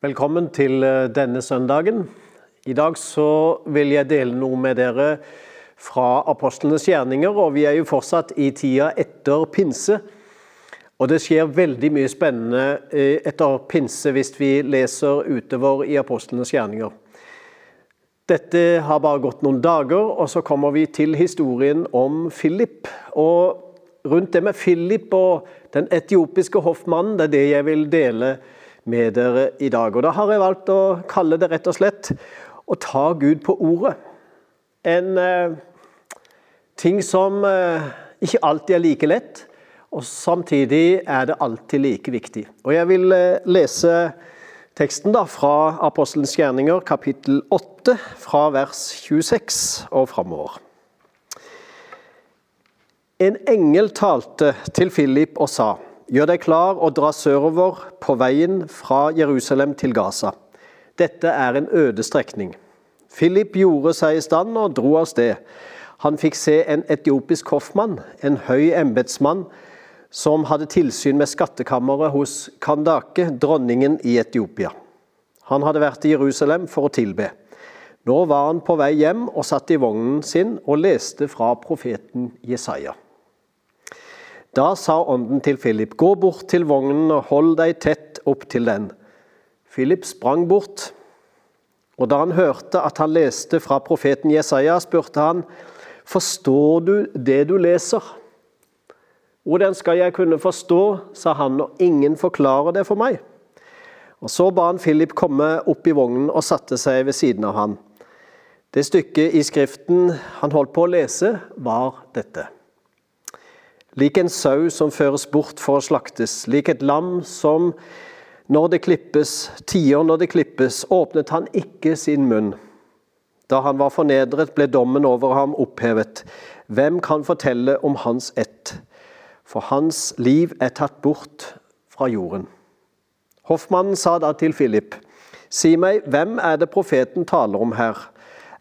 Velkommen til eh, denne søndagen. I dag så vil jeg dele noe med dere fra apostlenes gjerninger, og vi er jo fortsatt i tida etter pinse. Og det skjer veldig mye spennende eh, etter pinse hvis vi leser utover i apostlenes gjerninger. Dette har bare gått noen dager, og så kommer vi til historien om Philip. Og rundt det med Philip og den etiopiske hoffmannen, det er det jeg vil dele med dere i dag. Og Da har jeg valgt å kalle det rett og slett å ta Gud på ordet. En eh, ting som eh, ikke alltid er like lett, og samtidig er det alltid like viktig. Og Jeg vil eh, lese teksten da fra Apostelens gjerninger, kapittel 8, fra vers 26 og framover. En engel talte til Philip og sa:" Gjør deg klar og dra sørover på veien fra Jerusalem til Gaza. Dette er en øde strekning. Philip gjorde seg i stand og dro av sted. Han fikk se en etiopisk hoffmann, en høy embetsmann, som hadde tilsyn med skattkammeret hos Kandake, dronningen i Etiopia. Han hadde vært i Jerusalem for å tilbe. Nå var han på vei hjem og satt i vognen sin og leste fra profeten Jesaja. Da sa ånden til Philip, gå bort til vognen og hold deg tett opp til den. Philip sprang bort, og da han hørte at han leste fra profeten Jesaja, spurte han, forstår du det du leser? Hvordan skal jeg kunne forstå, sa han, og ingen forklarer det for meg. Og Så ba han Philip komme opp i vognen og satte seg ved siden av han. Det stykket i Skriften han holdt på å lese, var dette. Lik en sau som føres bort for å slaktes, lik et lam som når det klippes, tier når det klippes, åpnet han ikke sin munn. Da han var fornedret, ble dommen over ham opphevet. Hvem kan fortelle om hans ett? For hans liv er tatt bort fra jorden. Hoffmannen sa da til Philip, si meg, hvem er det profeten taler om her?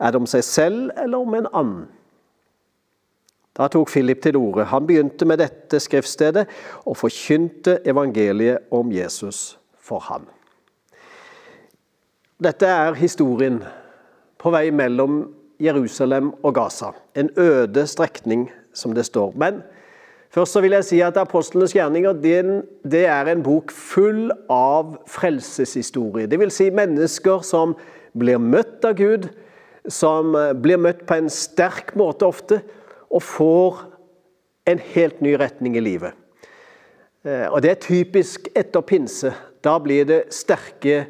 Er det om seg selv eller om en annen? Da tok Philip til orde. Han begynte med dette skriftstedet og forkynte evangeliet om Jesus for ham. Dette er historien på vei mellom Jerusalem og Gaza. En øde strekning, som det står. Men først så vil jeg si at Apostlenes gjerninger det er en bok full av frelseshistorie. Det vil si mennesker som blir møtt av Gud, som blir møtt på en sterk måte ofte, og får en helt ny retning i livet. Eh, og Det er typisk etter pinse. Da blir det sterke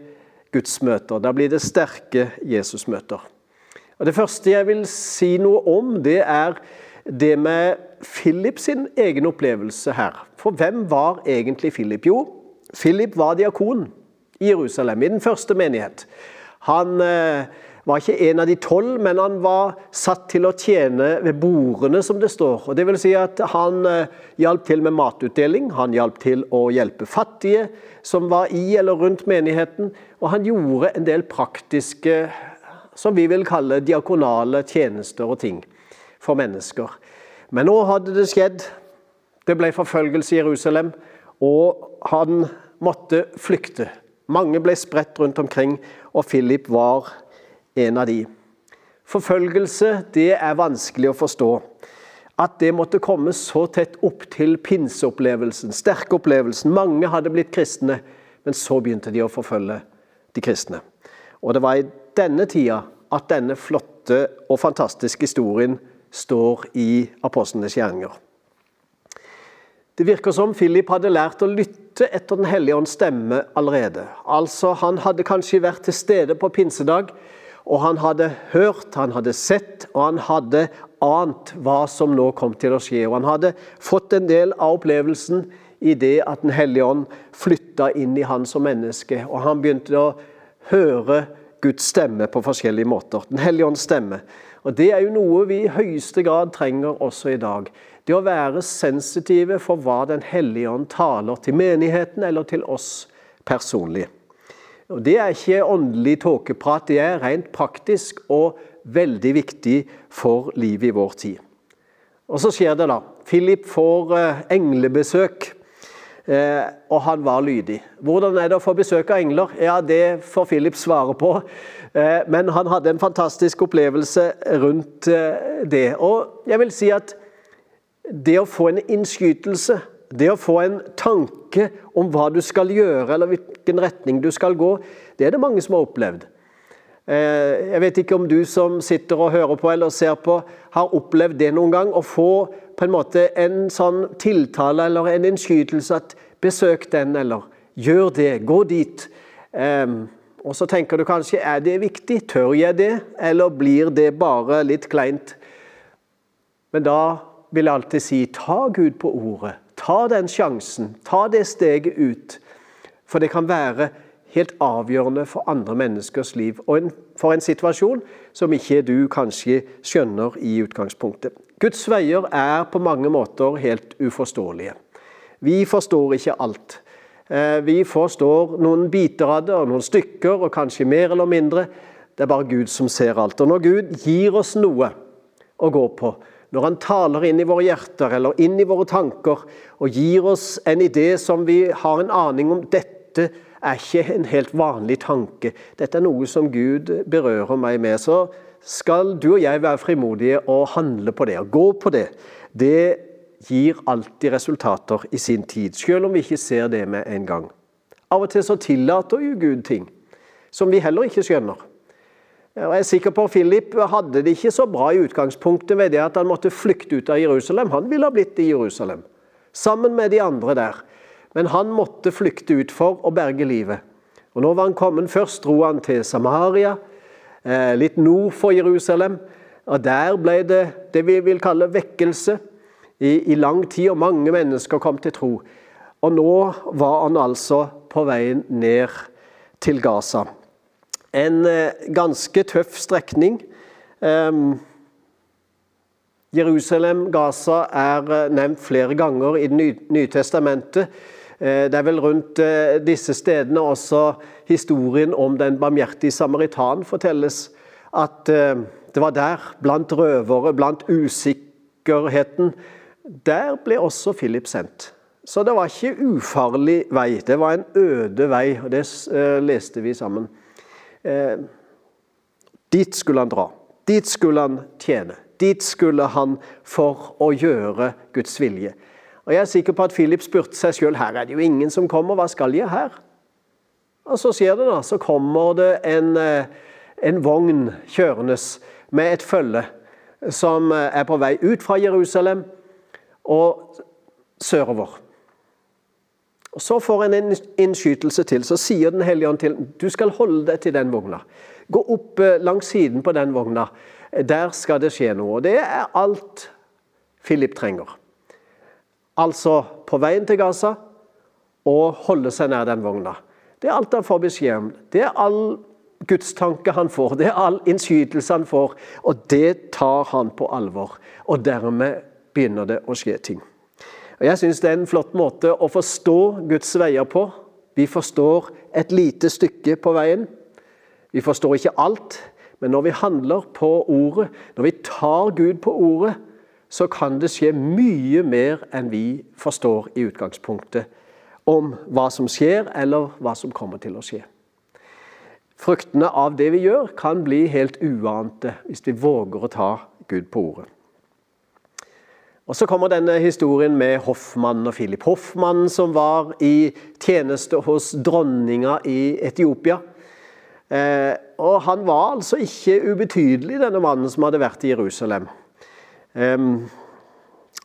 gudsmøter. Da blir det sterke Jesusmøter. Og Det første jeg vil si noe om, det er det med Philip sin egen opplevelse her. For hvem var egentlig Philip? Jo, Philip var diakon i Jerusalem, i den første menighet. Han eh, var ikke en av de tolv, men han var satt til å tjene ved bordene, som det står. Og det vil si at Han eh, hjalp til med matutdeling, han hjalp til å hjelpe fattige som var i eller rundt menigheten, og han gjorde en del praktiske, som vi vil kalle diakonale tjenester og ting for mennesker. Men nå hadde det skjedd. Det ble forfølgelse i Jerusalem, og han måtte flykte. Mange ble spredt rundt omkring, og Philip var en av de. Forfølgelse, det er vanskelig å forstå. At det måtte komme så tett opp til pinseopplevelsen, sterke opplevelsen. Mange hadde blitt kristne, men så begynte de å forfølge de kristne. Og det var i denne tida at denne flotte og fantastiske historien står i apostlenes gjerninger. Det virker som Philip hadde lært å lytte etter Den hellige ånds stemme allerede. Altså, Han hadde kanskje vært til stede på pinsedag, og han hadde hørt, han hadde sett, og han hadde ant hva som nå kom til å skje. Og han hadde fått en del av opplevelsen i det at Den hellige ånd flytta inn i han som menneske. Og han begynte å høre Guds stemme på forskjellige måter. Den hellige ånds stemme. Og Det er jo noe vi i høyeste grad trenger også i dag. Det å være sensitive for hva Den hellige ånd taler til menigheten eller til oss personlig. Og Det er ikke åndelig tåkeprat, det er rent praktisk og veldig viktig for livet i vår tid. Og så skjer det, da. Philip får eh, englebesøk. Eh, og han var lydig. Hvordan er det å få besøk av engler? Ja, Det får Philip svare på. Eh, men han hadde en fantastisk opplevelse rundt det. Og jeg vil si at det å få en innskytelse, det å få en tanke om hva du skal gjøre, eller hvilken retning du skal gå, det er det mange som har opplevd. Jeg vet ikke om du som sitter og hører på eller ser på, har opplevd det noen gang. Å få på en måte en sånn tiltale eller en innskytelse at 'besøk den', eller 'gjør det', 'gå dit'. Og så tenker du kanskje 'er det viktig', tør jeg det, eller blir det bare litt kleint? Men da vil jeg alltid si ta Gud på ordet. Ta den sjansen. Ta det steget ut. For det kan være helt avgjørende for andre menneskers liv, og for en situasjon som ikke du kanskje skjønner i utgangspunktet. Guds veier er på mange måter helt uforståelige. Vi forstår ikke alt. Eh, vi forstår noen biter av det, og noen stykker, og kanskje mer eller mindre. Det er bare Gud som ser alt. Og når Gud gir oss noe å gå på, når Han taler inn i våre hjerter eller inn i våre tanker og gir oss en idé som vi har en aning om dette er ikke en helt vanlig tanke, dette er noe som Gud berører meg med, så skal du og jeg være frimodige og handle på det og gå på det. Det gir alltid resultater i sin tid, selv om vi ikke ser det med en gang. Av og til så tillater jo Gud ting som vi heller ikke skjønner. Jeg er sikker på at Philip hadde det ikke så bra i utgangspunktet ved det at han måtte flykte ut av Jerusalem. Han ville ha blitt i Jerusalem, sammen med de andre der. Men han måtte flykte ut for å berge livet. Og Nå var han kommet. Først dro han til Samaria, Eh, litt nord for Jerusalem. og Der ble det det vi vil kalle vekkelse i, i lang tid, og mange mennesker kom til tro. Og nå var han altså på vei ned til Gaza. En eh, ganske tøff strekning. Um, Jerusalem-Gaza er eh, nevnt flere ganger i Det nye testamentet. Det er vel rundt disse stedene også historien om den barmhjertige samaritan fortelles. At eh, det var der, blant røvere, blant usikkerheten, der ble også Philip sendt. Så det var ikke ufarlig vei. Det var en øde vei, og det eh, leste vi sammen. Eh, dit skulle han dra. Dit skulle han tjene. Dit skulle han for å gjøre Guds vilje. Og Jeg er sikker på at Philip spurte seg sjøl her er det jo ingen som kommer, hva skal jeg her? Og så skjer det, da. Så kommer det en, eh, en vogn kjørende med et følge som eh, er på vei ut fra Jerusalem og sørover. Og Så får en en innskytelse til. Så sier Den hellige ånd til du skal holde deg til den vogna. Gå opp eh, langs siden på den vogna. Der skal det skje noe. Og Det er alt Philip trenger. Altså på veien til Gaza og holde seg nær den vogna. Det er alt han får beskjed om. Det er all gudstanke han får, det er all innskytelse han får. Og det tar han på alvor. Og dermed begynner det å skje ting. Og Jeg syns det er en flott måte å forstå Guds veier på. Vi forstår et lite stykke på veien. Vi forstår ikke alt, men når vi handler på ordet, når vi tar Gud på ordet, så kan det skje mye mer enn vi forstår i utgangspunktet om hva som skjer, eller hva som kommer til å skje. Fruktene av det vi gjør, kan bli helt uante hvis vi våger å ta Gud på ordet. Og Så kommer denne historien med hoffmannen og Philip. Hoffmannen som var i tjeneste hos dronninga i Etiopia. Eh, og Han var altså ikke ubetydelig, denne mannen som hadde vært i Jerusalem.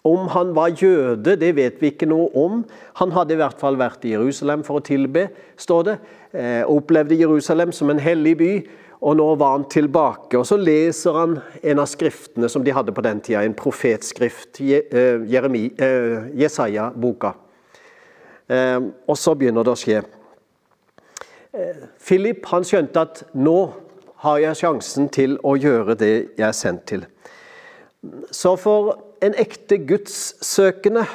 Om han var jøde, det vet vi ikke noe om. Han hadde i hvert fall vært i Jerusalem for å tilbe, står det. Eh, opplevde Jerusalem som en hellig by, og nå var han tilbake. Og Så leser han en av skriftene som de hadde på den tida, en profetskrift, eh, eh, Jesaja-boka. Og så begynner det å skje. Philip han skjønte at nå har jeg sjansen til å gjøre det jeg er sendt til. Så for en ekte gudssøkende,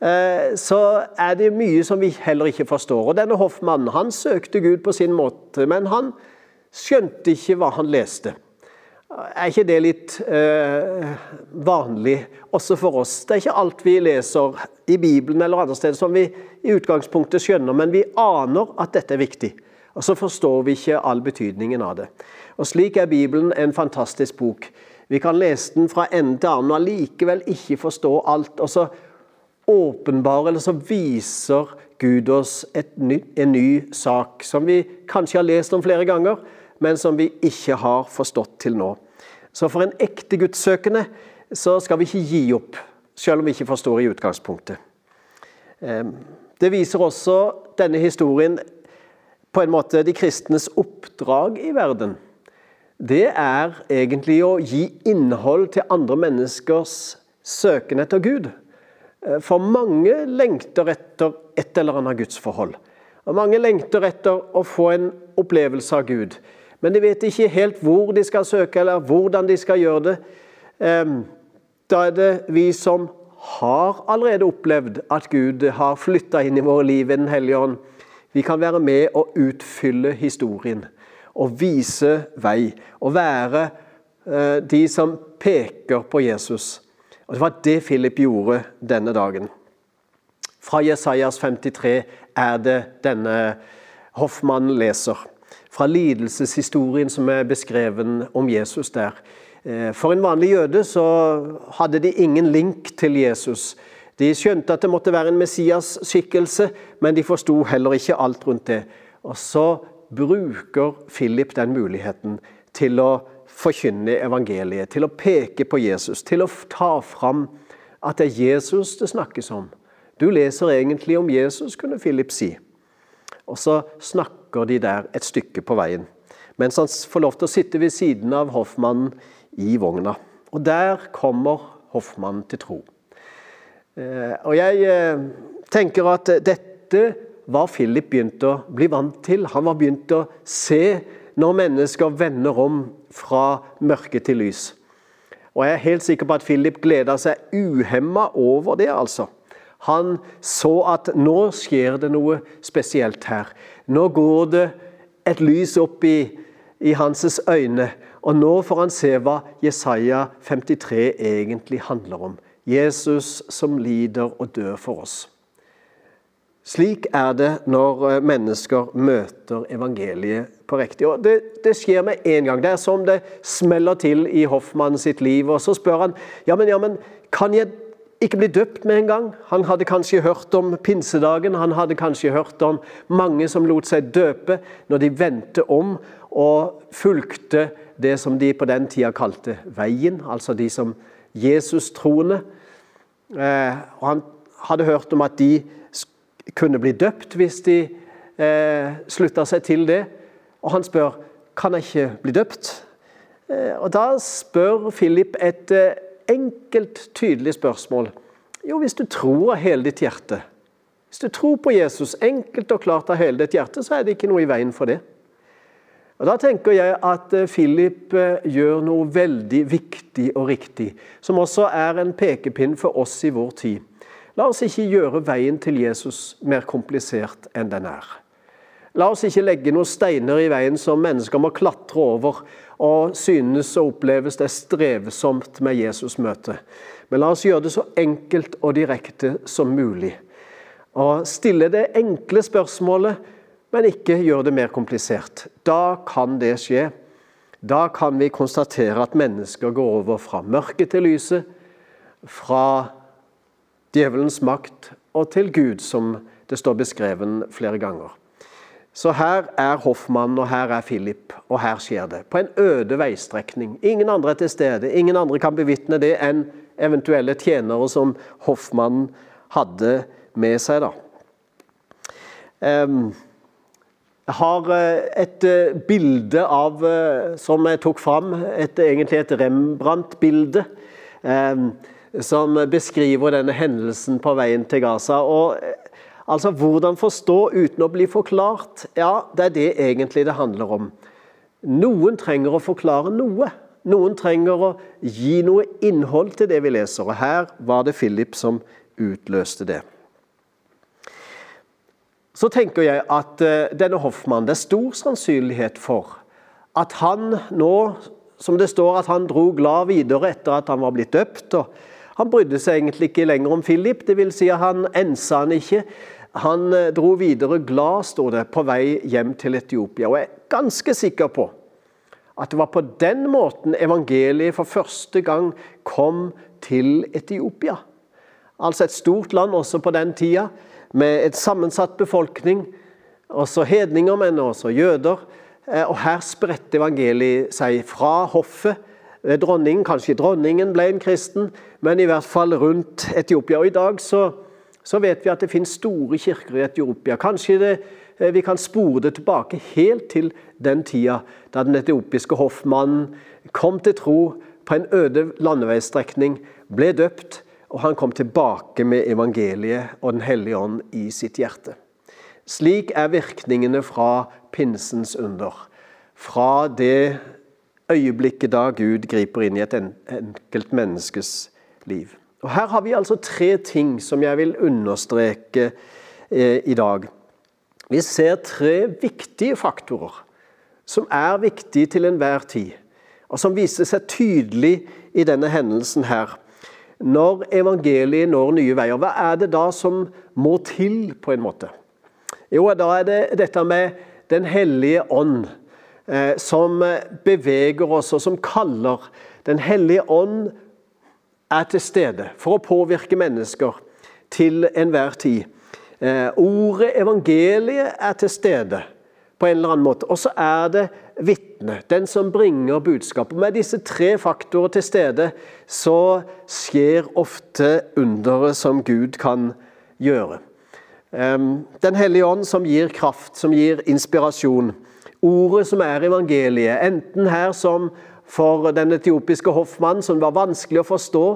eh, så er det mye som vi heller ikke forstår. Og Denne hoffmannen han søkte Gud på sin måte, men han skjønte ikke hva han leste. Er ikke det litt eh, vanlig også for oss? Det er ikke alt vi leser i Bibelen eller andre steder som vi i utgangspunktet skjønner, men vi aner at dette er viktig. Og så forstår vi ikke all betydningen av det. Og Slik er Bibelen en fantastisk bok. Vi kan lese den fra ende til annen og allikevel ikke forstå alt. Og så åpenbarer eller så viser Gud oss ny, en ny sak som vi kanskje har lest om flere ganger, men som vi ikke har forstått til nå. Så for en ekte gudssøkende så skal vi ikke gi opp, selv om vi ikke forstår i utgangspunktet. Ehm, det viser også denne historien på en måte de kristnes oppdrag i verden. Det er egentlig å gi innhold til andre menneskers søken etter Gud. Eh, for mange lengter etter et eller annet gudsforhold. Og mange lengter etter å få en opplevelse av Gud. Men de vet ikke helt hvor de skal søke, eller hvordan de skal gjøre det. Da er det vi som har allerede opplevd at Gud har flytta inn i våre liv i Den hellige ånd. Vi kan være med og utfylle historien og vise vei. Og være eh, de som peker på Jesus. Og Det var det Philip gjorde denne dagen. Fra Jesajas 53 er det denne hoffmannen leser fra lidelseshistorien som er beskreven om Jesus der. Eh, for en vanlig jøde så hadde de ingen link til Jesus. De skjønte at det måtte være en Messias-skikkelse, men de forsto heller ikke alt rundt det. Og så bruker Philip den muligheten til å forkynne evangeliet, til å peke på Jesus, til å ta fram at det er Jesus det snakkes om. Du leser egentlig om Jesus, kunne Philip si. Og så snakker de der et stykke på veien. Mens han får lov til å sitte ved siden av hoffmannen i vogna. Og der kommer hoffmannen til tro. Eh, og jeg eh, tenker at dette var Philip begynt å bli vant til. Han var begynt å se når mennesker vender om fra mørke til lys. Og jeg er helt sikker på at Philip gleda seg uhemma over det, altså. Han så at nå skjer det noe spesielt her. Nå går det et lys opp i, i hans øyne, og nå får han se hva Jesaja 53 egentlig handler om. Jesus som lider og dør for oss. Slik er det når eh, mennesker møter evangeliet på riktig. Og det, det, skjer med en gang. Det er som det smeller til i Hoffmann sitt liv. Og så spør han ja, men, ja, men kan jeg ikke bli døpt med en gang. Han hadde kanskje hørt om pinsedagen, han hadde kanskje hørt om mange som lot seg døpe når de vendte om og fulgte det som de på den tida kalte veien, altså de som Jesus-troende. Eh, han hadde hørt om at de kunne bli døpt hvis de eh, slutta seg til det. Og han spør kan jeg ikke bli døpt. Eh, og Da spør Philip et eh, enkelt, tydelig spørsmål. Jo, hvis du tror av hele ditt hjerte, hvis du tror på Jesus enkelt og klart av hele ditt hjerte, så er det ikke noe i veien for det. Og Da tenker jeg at eh, Philip eh, gjør noe veldig viktig og riktig, som også er en pekepinn for oss i vår tid. La oss ikke gjøre veien til Jesus mer komplisert enn den er. La oss ikke legge noen steiner i veien som mennesker må klatre over og synes og oppleves det strevsomt med Jesus-møtet. Men la oss gjøre det så enkelt og direkte som mulig. Og stille det enkle spørsmålet, men ikke gjøre det mer komplisert. Da kan det skje. Da kan vi konstatere at mennesker går over fra mørket til lyset, fra djevelens makt og til Gud, som det står beskreven flere ganger. Så her er Hoffmann, og her er Philip, og her skjer det. På en øde veistrekning. Ingen andre er til stede. Ingen andre kan bevitne det enn eventuelle tjenere som Hoffmann hadde med seg. da. Jeg har eh, et eh, bilde av, eh, som jeg tok fram, et, egentlig et Rembrandt-bilde. Som beskriver denne hendelsen på veien til Gaza. og Altså hvordan forstå uten å bli forklart. Ja, det er det egentlig det handler om. Noen trenger å forklare noe. Noen trenger å gi noe innhold til det vi leser. Og her var det Philip som utløste det. Så tenker jeg at eh, denne hoffmannen, det er stor sannsynlighet for at han nå som det står at han dro glad videre etter at han var blitt døpt. og Han brydde seg egentlig ikke lenger om Philip, dvs. Si han ensa han ikke. Han eh, dro videre glad, står det, på vei hjem til Etiopia. Og jeg er ganske sikker på at det var på den måten evangeliet for første gang kom til Etiopia. Altså et stort land også på den tida, med et sammensatt befolkning. Også hedninger, men også jøder. Eh, og her spredte evangeliet seg fra hoffet. Dronningen, kanskje dronningen ble en kristen, men i hvert fall rundt Etiopia. Og I dag så, så vet vi at det finnes store kirker i Etiopia. Kanskje det, eh, vi kan spore det tilbake helt til den tida da den etiopiske hoffmannen kom til tro på en øde landeveisstrekning, ble døpt, og han kom tilbake med evangeliet og Den hellige ånd i sitt hjerte. Slik er virkningene fra pinsens under. Fra det øyeblikket da Gud griper inn i et enkelt menneskes liv. Og Her har vi altså tre ting som jeg vil understreke eh, i dag. Vi ser tre viktige faktorer som er viktige til enhver tid, og som viser seg tydelig i denne hendelsen her. Når evangeliet når nye veier, hva er det da som må til, på en måte? Jo, da er det dette med Den hellige ånd, som beveger oss, og som kaller. Den hellige ånd er til stede for å påvirke mennesker til enhver tid. Eh, ordet evangeliet er til stede på en eller annen måte. Og så er det vitne, den som bringer budskapet. Med disse tre faktorer til stede så skjer ofte underet som Gud kan gjøre. Den hellige ånd som gir kraft, som gir inspirasjon. Ordet som er evangeliet, enten her som for den etiopiske hoffmannen, som var vanskelig å forstå,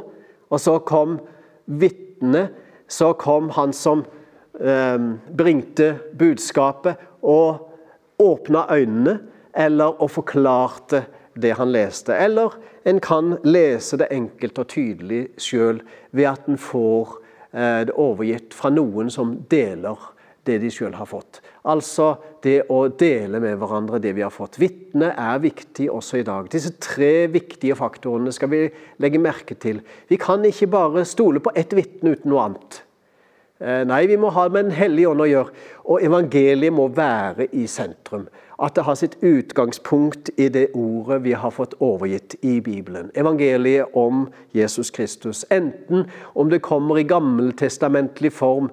og så kom vitnet, så kom han som eh, bringte budskapet, og åpna øynene, eller og forklarte det han leste. Eller en kan lese det enkelt og tydelig sjøl ved at en får eh, det overgitt fra noen som deler det de sjøl har fått. Altså det å dele med hverandre det vi har fått. Vitne er viktig også i dag. Disse tre viktige faktorene skal vi legge merke til. Vi kan ikke bare stole på ett vitne uten noe annet. Eh, nei, vi må ha med Den hellige ånd å gjøre. Og evangeliet må være i sentrum. At det har sitt utgangspunkt i det ordet vi har fått overgitt i Bibelen. Evangeliet om Jesus Kristus. Enten om det kommer i gammeltestamentlig form,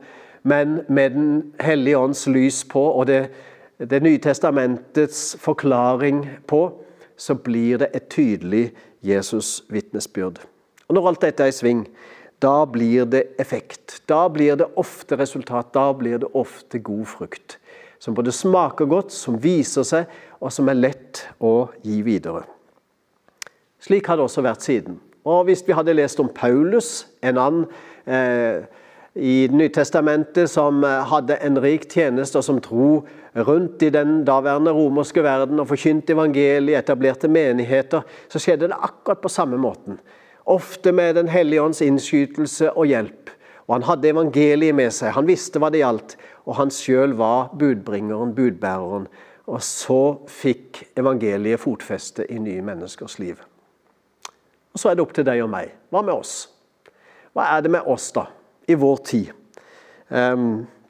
men med Den hellige ånds lys på og det, det nye forklaring på, så blir det et tydelig Jesus-vitnesbyrd. Og Når alt dette er i sving, da blir det effekt. Da blir det ofte resultat. Da blir det ofte god frukt. Som både smaker godt, som viser seg, og som er lett å gi videre. Slik har det også vært siden. Og Hvis vi hadde lest om Paulus, en annen eh, i Nytestamentet som eh, hadde en rik tjeneste, og som dro rundt i den daværende romerske verden og forkynte evangeliet, etablerte menigheter, så skjedde det akkurat på samme måten ofte med Den hellige ånds innskytelse og hjelp. Og Han hadde evangeliet med seg, han visste hva det gjaldt, og han sjøl var budbringeren, budbæreren. Og så fikk evangeliet fotfeste i nye menneskers liv. Og Så er det opp til deg og meg. Hva med oss? Hva er det med oss, da, i vår tid?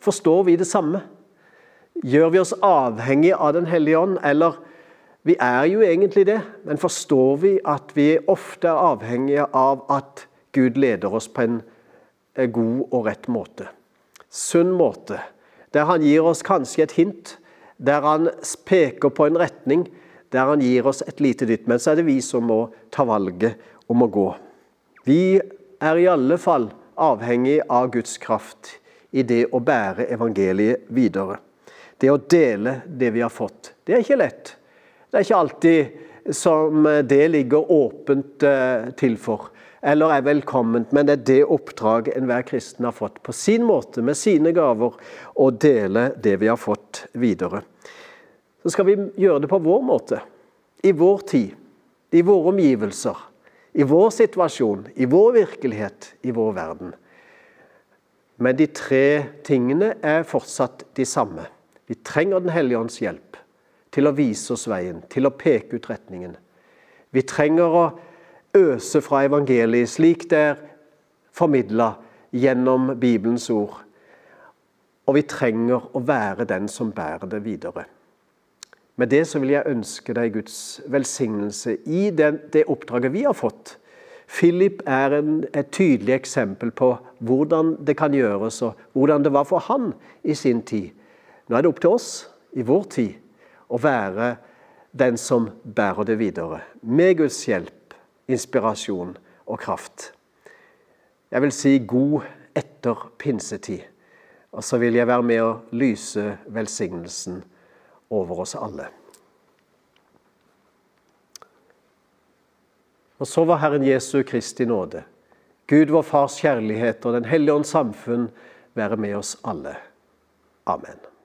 Forstår vi det samme? Gjør vi oss avhengig av Den hellige ånd, eller vi er jo egentlig det, men forstår vi at vi ofte er avhengige av at Gud leder oss på en god og rett måte? Sunn måte, der han gir oss kanskje et hint, der han peker på en retning, der han gir oss et lite dytt. Men så er det vi som må ta valget om å gå. Vi er i alle fall avhengig av Guds kraft i det å bære evangeliet videre. Det å dele det vi har fått. Det er ikke lett. Det er ikke alltid som det ligger åpent eh, til for, eller er velkomment, men det er det oppdraget enhver kristen har fått på sin måte, med sine gaver, å dele det vi har fått videre. Så skal vi gjøre det på vår måte, i vår tid, i våre omgivelser, i vår situasjon, i vår virkelighet, i vår verden. Men de tre tingene er fortsatt de samme. Vi trenger Den hellige ånds hjelp til å vise oss veien, til å peke ut retningen. Vi trenger å øse fra evangeliet slik det er formidla gjennom Bibelens ord. Og vi trenger å være den som bærer det videre. Med det så vil jeg ønske deg Guds velsignelse i det, det oppdraget vi har fått. Philip er en, et tydelig eksempel på hvordan det kan gjøres, og hvordan det var for han i sin tid. Nå er det opp til oss i vår tid å være den som bærer det videre. Med Guds hjelp, inspirasjon og kraft. Jeg vil si god etter pinsetid. Og så vil jeg være med å lyse velsignelsen over oss alle. Og så var Herren Jesu Kristi nåde, Gud vår Fars kjærlighet og Den hellige ånds samfunn være med oss alle. Amen.